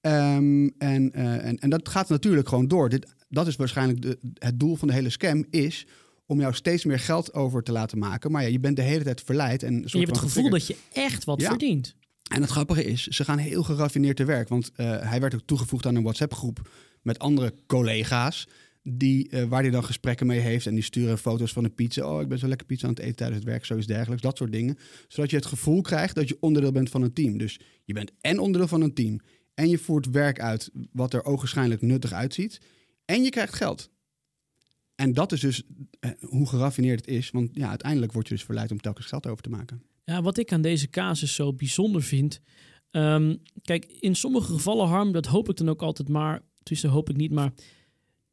Ehm, en, eh, en, en dat gaat natuurlijk gewoon door. Dit, dat is waarschijnlijk de, het doel van de hele scam, is om jou steeds meer geld over te laten maken. Maar ja, je bent de hele tijd verleid. En, je hebt het gevoel dat je echt wat Ja. verdient. En het grappige is, ze gaan heel geraffineerd te werk. Want hij werd ook toegevoegd aan een WhatsApp-groep met andere collega's. Die, eh, waar hij dan gesprekken mee heeft. En die sturen foto's van een pizza. Oh, ik ben zo lekker pizza aan het eten tijdens het werk. Zoiets dergelijks. Dat soort dingen. Zodat je het gevoel krijgt dat je onderdeel bent van een team. Dus je bent en onderdeel van een team. En je voert werk uit wat er ogenschijnlijk nuttig uitziet. En je krijgt geld. En dat is dus eh, hoe geraffineerd het is. Want ja, uiteindelijk word je dus verleid om telkens geld over te maken. Ja, wat ik aan deze casus zo bijzonder vind. ehm, kijk, in sommige gevallen, Harm, dat hoop ik dan ook altijd maar. Tussen hoop ik niet, maar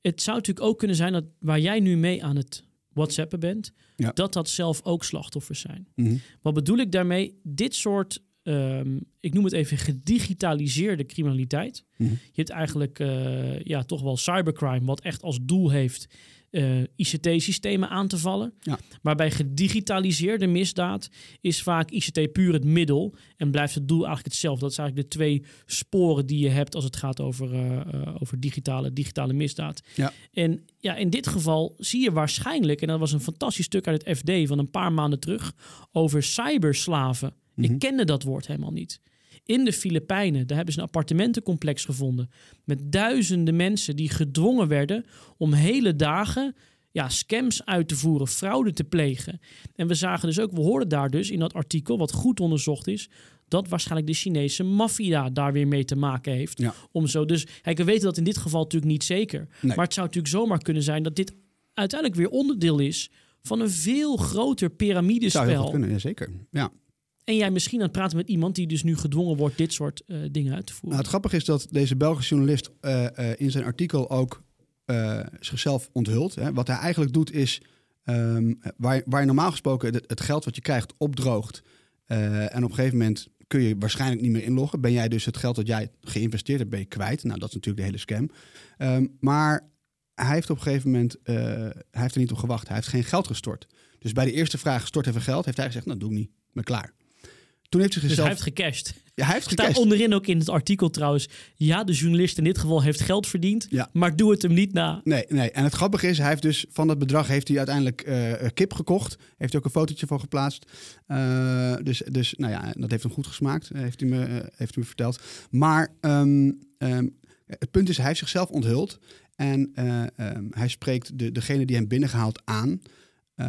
het zou natuurlijk ook kunnen zijn dat waar jij nu mee aan het WhatsAppen bent, Ja. dat dat zelf ook slachtoffers zijn. Mhm. Wat bedoel ik daarmee? Dit soort, ehm, ik noem het even gedigitaliseerde criminaliteit. Mhm. Je hebt eigenlijk eh, ja, toch wel cybercrime, wat echt als doel heeft eh, ICT-systemen aan te vallen. Ja. Maar bij gedigitaliseerde misdaad is vaak ICT puur het middel en blijft het doel eigenlijk hetzelfde. Dat zijn eigenlijk de twee sporen die je hebt als het gaat over, eh, eh, over digitale, digitale misdaad. Ja. En ja, in dit geval zie je waarschijnlijk, en dat was een fantastisch stuk uit het FD van een paar maanden terug, over cyberslaven. Mhm. Ik kende dat woord helemaal niet. In de Filipijnen, daar hebben ze een appartementencomplex gevonden. Met duizenden mensen die gedwongen werden om hele dagen ja, scams uit te voeren, fraude te plegen. En we zagen dus ook, we hoorden daar dus in dat artikel, wat goed onderzocht is, dat waarschijnlijk de Chinese maffia daar weer mee te maken heeft. Ja. Om zo, dus kijk, we weten dat in dit geval natuurlijk niet zeker. Nee. Maar het zou natuurlijk zomaar kunnen zijn dat dit uiteindelijk weer onderdeel is van een veel groter Zou piramidespel. kunnen, ja, zeker. Ja. En jij misschien aan het praten met iemand die dus nu gedwongen wordt dit soort eh, dingen uit te voeren. Nou, het grappige is dat deze Belgische journalist uh, in zijn artikel ook zichzelf onthult. Hè. Wat hij eigenlijk doet is, um, waar, waar je normaal gesproken het, geld wat je krijgt opdroogt. en op een gegeven moment kun je waarschijnlijk niet meer inloggen. Ben jij dus het geld dat jij geïnvesteerd hebt, ben je kwijt. Nou, dat is natuurlijk de hele scam. Um, maar hij heeft op een gegeven moment, hij heeft er niet op gewacht. Hij heeft geen geld gestort. Dus bij de eerste vraag, stort even geld, heeft hij gezegd, nou doe ik niet, ben klaar. Toen heeft hij zichzelf... Dus hij heeft gecashed. Ja, hij heeft Staat onderin ook in het artikel trouwens. Ja, de journalist in dit geval heeft geld verdiend. Ja. Maar doe het hem niet na. Nee, nee. En het grappige is, hij heeft dus van dat bedrag heeft hij uiteindelijk uh, kip gekocht. Heeft hij ook een fotootje van geplaatst. Uh, dus, dus nou ja, dat heeft hem goed gesmaakt. Heeft hij me, uh, heeft hij me verteld. Maar um, um, het punt is, hij heeft zichzelf onthuld. En um, hij spreekt de, degene die hem binnengehaald aan. Uh,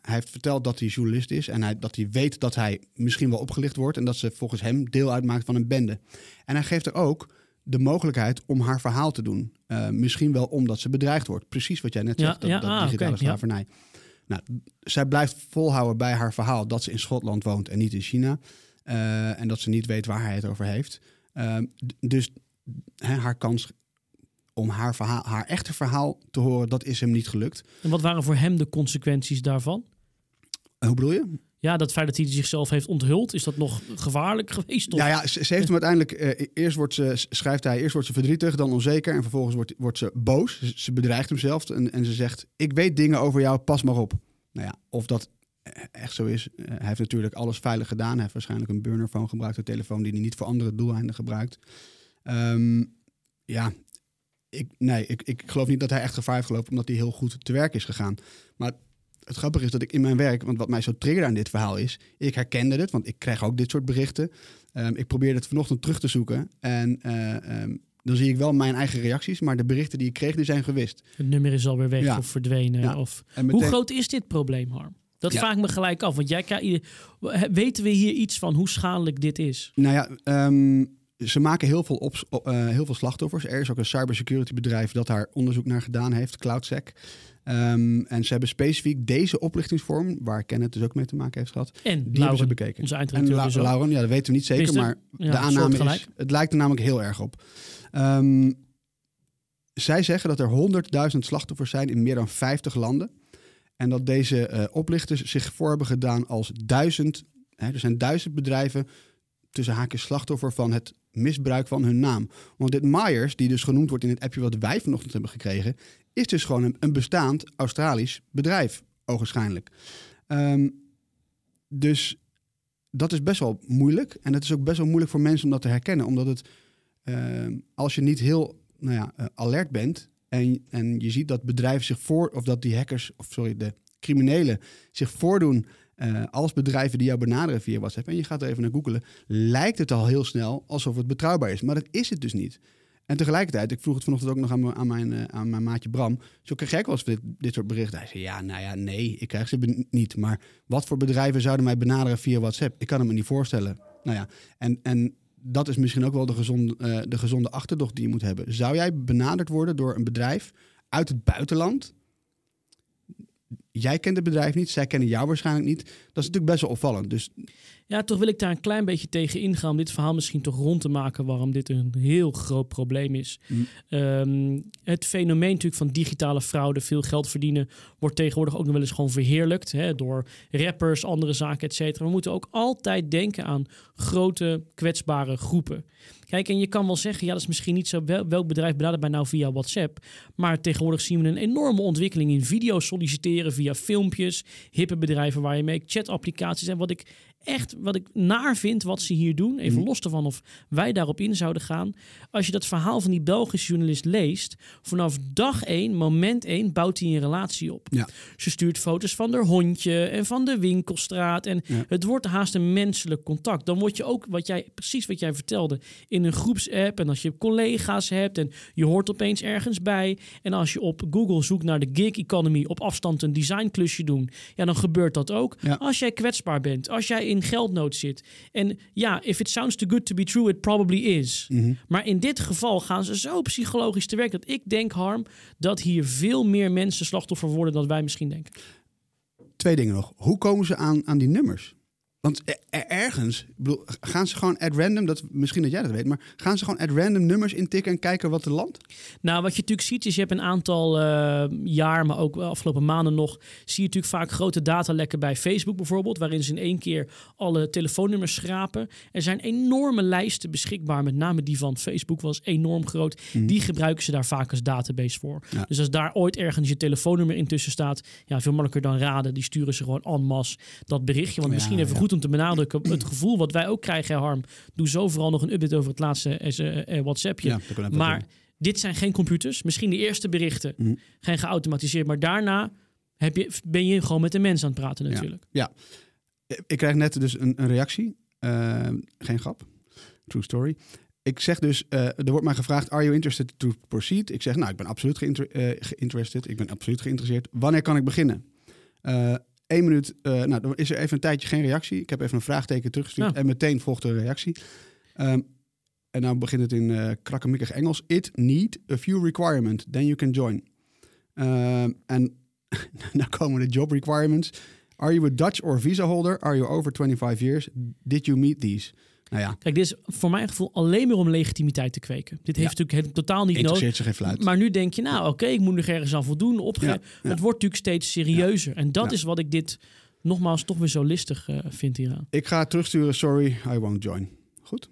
hij heeft verteld dat hij journalist is en hij, dat hij weet dat hij misschien wel opgelicht wordt en dat ze volgens hem deel uitmaakt van een bende. En hij geeft er ook de mogelijkheid om haar verhaal te doen. Uh, misschien wel omdat ze bedreigd wordt. Precies wat jij net ja, zegt, dat, ja, dat ah, digitale okay, slavernij. Ja. Nou, zij blijft volhouden bij haar verhaal dat ze in Schotland woont en niet in China. Uh, en dat ze niet weet waar hij het over heeft. dus hè, haar kans om haar, verhaal, haar echte verhaal te horen, dat is hem niet gelukt. En wat waren voor hem de consequenties daarvan? Hoe bedoel je? Ja, dat feit dat hij zichzelf heeft onthuld, is dat nog gevaarlijk geweest? Of? Ja, ja ze, ze, heeft hem uiteindelijk. Uh, eerst wordt ze, schrijft hij, eerst wordt ze verdrietig, dan onzeker. En vervolgens wordt, wordt ze boos. Ze, ze bedreigt hem zelf. En, en ze zegt: Ik weet dingen over jou, pas maar op. Nou ja, of dat echt zo is. Uh, hij heeft natuurlijk alles veilig gedaan. Hij heeft waarschijnlijk een burnerphone gebruikt, een telefoon die hij niet voor andere doeleinden gebruikt. Um, ja, ik, nee, ik, ik geloof niet dat hij echt gevaar heeft gelopen omdat hij heel goed te werk is gegaan. Maar het grappige is dat ik in mijn werk, want wat mij zo triggerde aan dit verhaal is, ik herkende het, want ik krijg ook dit soort berichten. Um, ik probeerde het vanochtend terug te zoeken en uh, um, dan zie ik wel mijn eigen reacties, maar de berichten die ik kreeg, die zijn gewist. Het nummer is alweer weg Ja. of verdwenen. Ja. Of... Hoe groot is dit probleem, Harm? Dat Ja. vraag ik me gelijk af. Want jij krijgt, weten we hier iets van hoe schadelijk dit is? Nou ja, ehm, ze maken heel veel, op, eh, heel veel slachtoffers. Er is ook een cybersecurity bedrijf dat daar onderzoek naar gedaan heeft, CloudSec. Ehm, en ze hebben specifiek deze oplichtingsvorm, waar Kenneth dus ook mee te maken heeft gehad, En die hebben ze Lauren, bekeken. onze En La- dus. Lauren, ja, dat weten we niet zeker, maar ja, de aanname is, het lijkt er namelijk heel erg op. Ehm, zij zeggen dat er 100.000 slachtoffers zijn in meer dan 50 landen. En dat deze eh, oplichters zich voor hebben gedaan als duizend, hè, er zijn duizend bedrijven tussen haakjes slachtoffer van het misbruik van hun naam. Want dit Myers, die dus genoemd wordt in het appje wat wij vanochtend hebben gekregen, is dus gewoon een, bestaand Australisch bedrijf, ogenschijnlijk. Ehm, dus dat is best wel moeilijk. En het is ook best wel moeilijk voor mensen om dat te herkennen. Omdat het, ehm, als je niet heel nou ja, eh, alert bent en, en je ziet dat bedrijven zich voor, of dat die hackers, of sorry, de criminelen zich voordoen eh, als bedrijven die jou benaderen via WhatsApp. En je gaat er even naar googelen, lijkt het al heel snel alsof het betrouwbaar is. Maar dat is het dus niet. En tegelijkertijd, ik vroeg het vanochtend ook nog aan, mijn- aan, mijn, eh, aan mijn maatje Bram. Zo wel eens dit, dit soort berichten. Hij zei, ja, nou ja, nee, ik krijg ze niet. Maar wat voor bedrijven zouden mij benaderen via WhatsApp? Ik kan het me niet voorstellen. Nou ja, en, en dat is misschien ook wel de eh, de gezonde achterdocht die je moet hebben. Zou jij benaderd worden door een bedrijf uit het buitenland? Jij kent het bedrijf niet, zij kennen jou waarschijnlijk niet. Dat is natuurlijk best wel opvallend. Dus Ja, toch wil ik daar een klein beetje tegen ingaan om dit verhaal misschien toch rond te maken waarom dit een heel groot probleem is. Mm. Ehm, het fenomeen natuurlijk van digitale fraude, veel geld verdienen, wordt tegenwoordig ook nog wel eens gewoon verheerlijkt hè, door rappers, andere zaken, et cetera. We moeten ook altijd denken aan grote kwetsbare groepen. Kijk, en je kan wel zeggen, ja, dat is misschien niet zo. Wel, welk bedrijf benadert mij nou via WhatsApp? Maar tegenwoordig zien we een enorme ontwikkeling in video solliciteren via filmpjes, hippe bedrijven waar je mee chatapplicaties en wat ik echt wat ik naar vind wat ze hier doen, even Mhm. los ervan of wij daarop in zouden gaan. Als je dat verhaal van die Belgische journalist leest, vanaf dag 1, moment 1, bouwt hij een relatie op. Ja. Ze stuurt foto's van haar hondje en van de winkelstraat. En Ja. het wordt haast een menselijk contact. Dan word je ook, wat jij, precies wat jij vertelde, in een groepsapp. En als je collega's hebt en je hoort opeens ergens bij. En als je op Google zoekt naar de gig economy, op afstand een designklusje doen. Ja, dan gebeurt dat ook. Ja. Als jij kwetsbaar bent, als jij in geldnood zit. En ja, if it sounds too good to be true, it probably is. Mhm. Maar in dit geval gaan ze zo psychologisch te werk dat ik denk, Harm, dat hier veel meer mensen slachtoffer worden dan wij misschien denken. twee dingen nog. Hoe komen ze aan, aan die nummers? Want er- ergens, ik bedoel, gaan ze gewoon at random, dat, misschien dat jij dat weet, maar gaan ze gewoon at random nummers intikken en kijken wat er landt? Nou, wat je natuurlijk ziet is, je hebt een aantal eh, jaar, maar ook afgelopen maanden nog, zie je natuurlijk vaak grote datalekken bij Facebook bijvoorbeeld, waarin ze in één keer alle telefoonnummers schrapen. Er zijn enorme lijsten beschikbaar, met name die van Facebook was enorm groot. Die gebruiken ze daar vaak als database voor. Ja. Dus als daar ooit ergens je telefoonnummer intussen staat, ja, veel makkelijker dan raden. Die sturen ze gewoon en masse dat berichtje. Want Ja, misschien even ja. goed om te benadrukken, het gevoel wat wij ook krijgen, Harm. Doe zo vooral nog een update over het laatste eh, eh, WhatsAppje. Ja, ook wel maar doen. dit zijn geen computers. Misschien de eerste berichten Mhm. geen geautomatiseerd. Maar daarna heb je, ben je gewoon met de mens aan het praten natuurlijk. Ja. Ik krijg net dus een, een reactie. Eh, geen grap. True story. Ik zeg dus, eh, er wordt mij gevraagd, are you interested to proceed? Ik zeg, nou, ik ben absoluut geïnter- eh, geïnterested. Ik ben absoluut geïnteresseerd. Wanneer kan ik beginnen? Eén minuut, eh, nou, dan is er even een tijdje geen reactie. Ik heb even een vraagteken teruggestuurd Ja. en meteen volgt er een reactie. Ehm, en nou begint het in eh krakkemikkig Engels. It need a few requirement, then you can join. Ehm, en dan komen de job requirements. Are you a Dutch or visa holder? Are you over 25 years? Did you meet these? Nou ja, Kijk, dit is voor mijn gevoel alleen maar om legitimiteit te kweken. Dit heeft natuurlijk totaal niet nodig. geen fluit. Maar nu denk je, nou oké, ik moet nog ergens aan voldoen. Opge Ja, Het wordt natuurlijk steeds serieuzer. En dat Ja. is wat ik dit nogmaals toch weer zo listig eh, vind hieraan. Ik ga terugsturen, sorry, I won't join. Goed?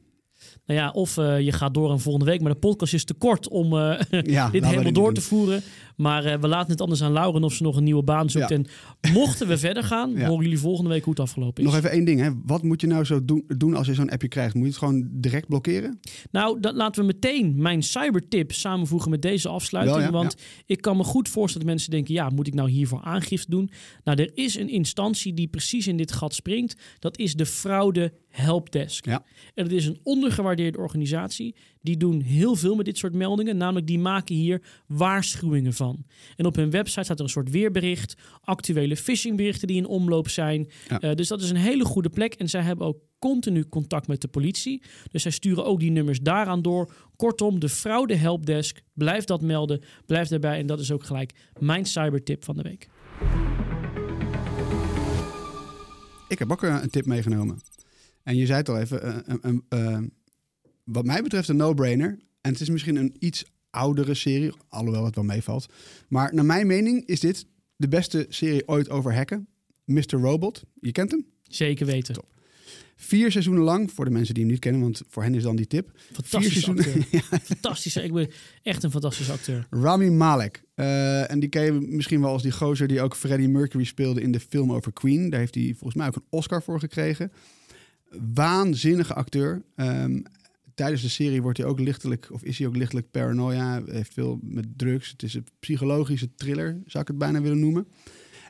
Nou ja, of eh, je gaat door aan volgende week. Maar de podcast is te kort om eh, Ja, dit helemaal door te voeren. Maar eh, we laten het anders aan Lauren of ze nog een nieuwe baan zoekt. Ja. En mochten we verder gaan, Ja. horen jullie volgende week hoe het afgelopen is. Nog even één ding. Hè. Wat moet je nou zo doen, doen als je zo'n appje krijgt? Moet je het gewoon direct blokkeren? Nou, dan laten we meteen mijn cybertip samenvoegen met deze afsluiting. Wel, want ik kan me goed voorstellen dat mensen denken: ja, moet ik nou hiervoor aangifte doen? Nou, er is een instantie die precies in dit gat springt. Dat is de Fraude Helpdesk. Ja. En het is een ondergewaardeerde organisatie. Die doen heel veel met dit soort meldingen. Namelijk, die maken hier waarschuwingen van. En op hun website staat er een soort weerbericht. Actuele phishingberichten die in omloop zijn. Ja. Eh, dus dat is een hele goede plek. En zij hebben ook continu contact met de politie. Dus zij sturen ook die nummers daaraan door. Kortom, de fraude helpdesk. Blijf dat melden. Blijf daarbij. En dat is ook gelijk mijn cybertip van de week. Ik heb ook eh, een tip meegenomen. En je zei het al even, eh, een- eh, wat mij betreft een no-brainer. En het is misschien een iets oudere serie, alhoewel het wel meevalt. Maar naar mijn mening is dit de beste serie ooit over hacken. Mr. Robot, je kent hem? Zeker weten. Top. Vier seizoenen lang, voor de mensen die hem niet kennen, want voor hen is dan die tip. Fantastische seizoenen. acteur. Fantastische. Ik ben echt een fantastische acteur. Rami Malek. Eh, en die ken je misschien wel als die gozer die ook Freddie Mercury speelde in de film over Queen. Daar heeft hij volgens mij ook een Oscar voor gekregen. Waanzinnige acteur. Ehm, tijdens de serie wordt hij ook lichtelijk, of is hij ook lichtelijk paranoia. Heeft veel met drugs. Het is een psychologische thriller, zou ik het bijna willen noemen.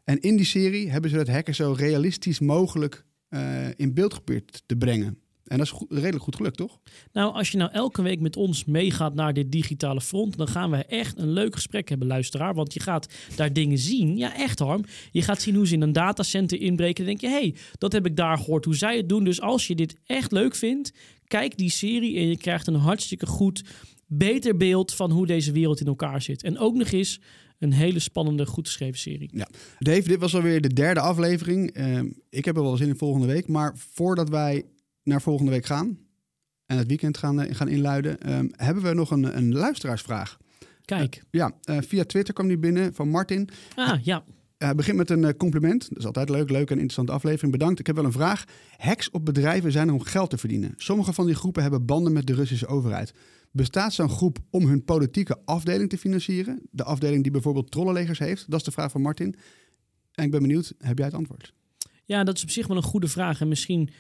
En in die serie hebben ze het hacken zo realistisch mogelijk eh, in beeld geprobeerd te brengen. En dat is goed- redelijk goed gelukt, toch? Nou, als je nou elke week met ons meegaat naar dit digitale front, dan gaan we echt een leuk gesprek hebben, luisteraar. Want je gaat daar dingen zien. Ja, echt Harm. Je gaat zien hoe ze in een datacenter inbreken. Dan denk je, hé, hey, dat heb ik daar gehoord, hoe zij het doen. Dus als je dit echt leuk vindt, kijk die serie en je krijgt een hartstikke goed, beter beeld van hoe deze wereld in elkaar zit. En ook nog eens een hele spannende, goed geschreven serie. Ja. Dave, dit was alweer de derde aflevering. Ehm, ik heb er wel zin in volgende week. Maar voordat wij naar volgende week gaan en het weekend gaan, eh, gaan inluiden, ehm, hebben we nog een, een luisteraarsvraag. Kijk. Ja, eh, via Twitter kwam die binnen van Martin. Ah, ja. Hij begint met een eh, compliment. Dat is altijd leuk, leuk en interessante aflevering. Bedankt. Ik heb wel een vraag. Hacks op bedrijven zijn er om geld te verdienen. Sommige van die groepen hebben banden met de Russische overheid. Bestaat zo'n groep om hun politieke afdeling te financieren? De afdeling die bijvoorbeeld trollenlegers heeft? Dat is de vraag van Martin. En ik ben benieuwd, heb jij het antwoord? Ja, dat is op zich wel een goede vraag. En misschien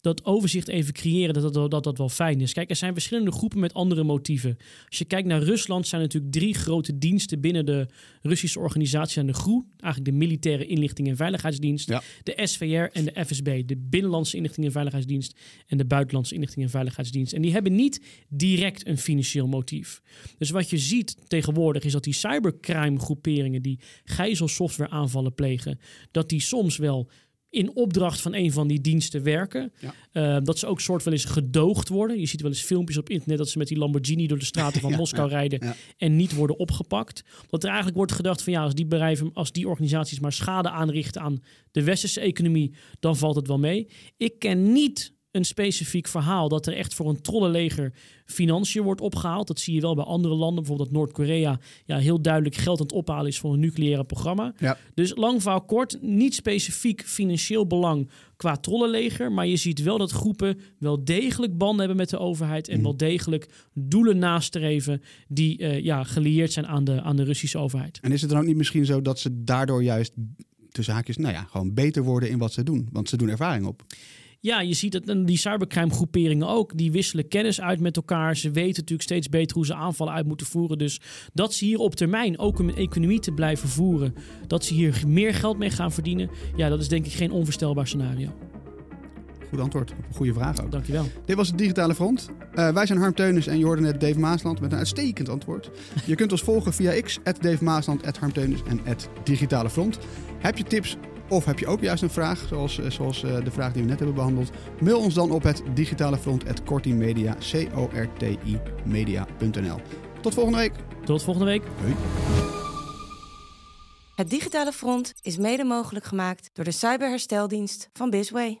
dat overzicht even creëren, dat dat, dat dat wel fijn is. Kijk, er zijn verschillende groepen met andere motieven. Als je kijkt naar Rusland, zijn er natuurlijk drie grote diensten binnen de Russische organisatie en de GRU. Eigenlijk de Militaire Inlichting en Veiligheidsdienst. Ja. De SVR en de FSB. De Binnenlandse Inlichting en Veiligheidsdienst en de Buitenlandse Inlichting en Veiligheidsdienst. En die hebben niet direct een financieel motief. Dus wat je ziet tegenwoordig is dat die cybercrime groeperingen die gijzelsoftware aanvallen plegen, dat die soms wel in opdracht van een van die diensten werken. Ja. Eh, dat ze ook soort wel eens gedoogd worden. Je ziet wel eens filmpjes op internet dat ze met die Lamborghini door de straten van Ja, Moskou ja, rijden en niet worden opgepakt. Dat er eigenlijk wordt gedacht van ja, als die bedrijven, als die organisaties maar schade aanrichten aan de westerse economie, dan valt het wel mee. Ik ken niet een specifiek verhaal dat er echt voor een trollenleger financiën wordt opgehaald. Dat zie je wel bij andere landen, bijvoorbeeld dat Noord-Korea ja, heel duidelijk geld aan het ophalen is voor een nucleaire programma. Ja. Dus lang verhaal kort, niet specifiek financieel belang qua trollenleger, maar je ziet wel dat groepen wel degelijk banden hebben met de overheid en Mhm. wel degelijk doelen nastreven die eh, ja, gelieerd zijn aan de, aan de Russische overheid. En is het dan ook niet misschien zo dat ze daardoor juist tussen haakjes, nou ja, gewoon beter worden in wat ze doen? Want ze doen ervaring op. Ja, je ziet dat en die cybercrime groeperingen ook. Die wisselen kennis uit met elkaar. Ze weten natuurlijk steeds beter hoe ze aanvallen uit moeten voeren. Dus dat ze hier op termijn ook om een economie te blijven voeren. Dat ze hier meer geld mee gaan verdienen. Ja, dat is denk ik geen onvoorstelbaar scenario. Goed antwoord op een goede vraag ook. Dankjewel. Dit was het Digitale Front. Eh, wij zijn Harm Teunis en je hoorde net Dave Maasland met een uitstekend antwoord. Je kunt ons volgen via X, Dave Maasland, Harm Teunis en Digitale Front. Heb je tips of heb je ook juist een vraag, zoals, eh, zoals eh, de vraag die we net hebben behandeld? Mail ons dan op het digitalefront.kortimedia, C-O-R-T-I media.nl. Tot volgende week. Tot volgende week. Hoi. Het Digitale Front is mede mogelijk gemaakt door de cyberhersteldienst van Bisway.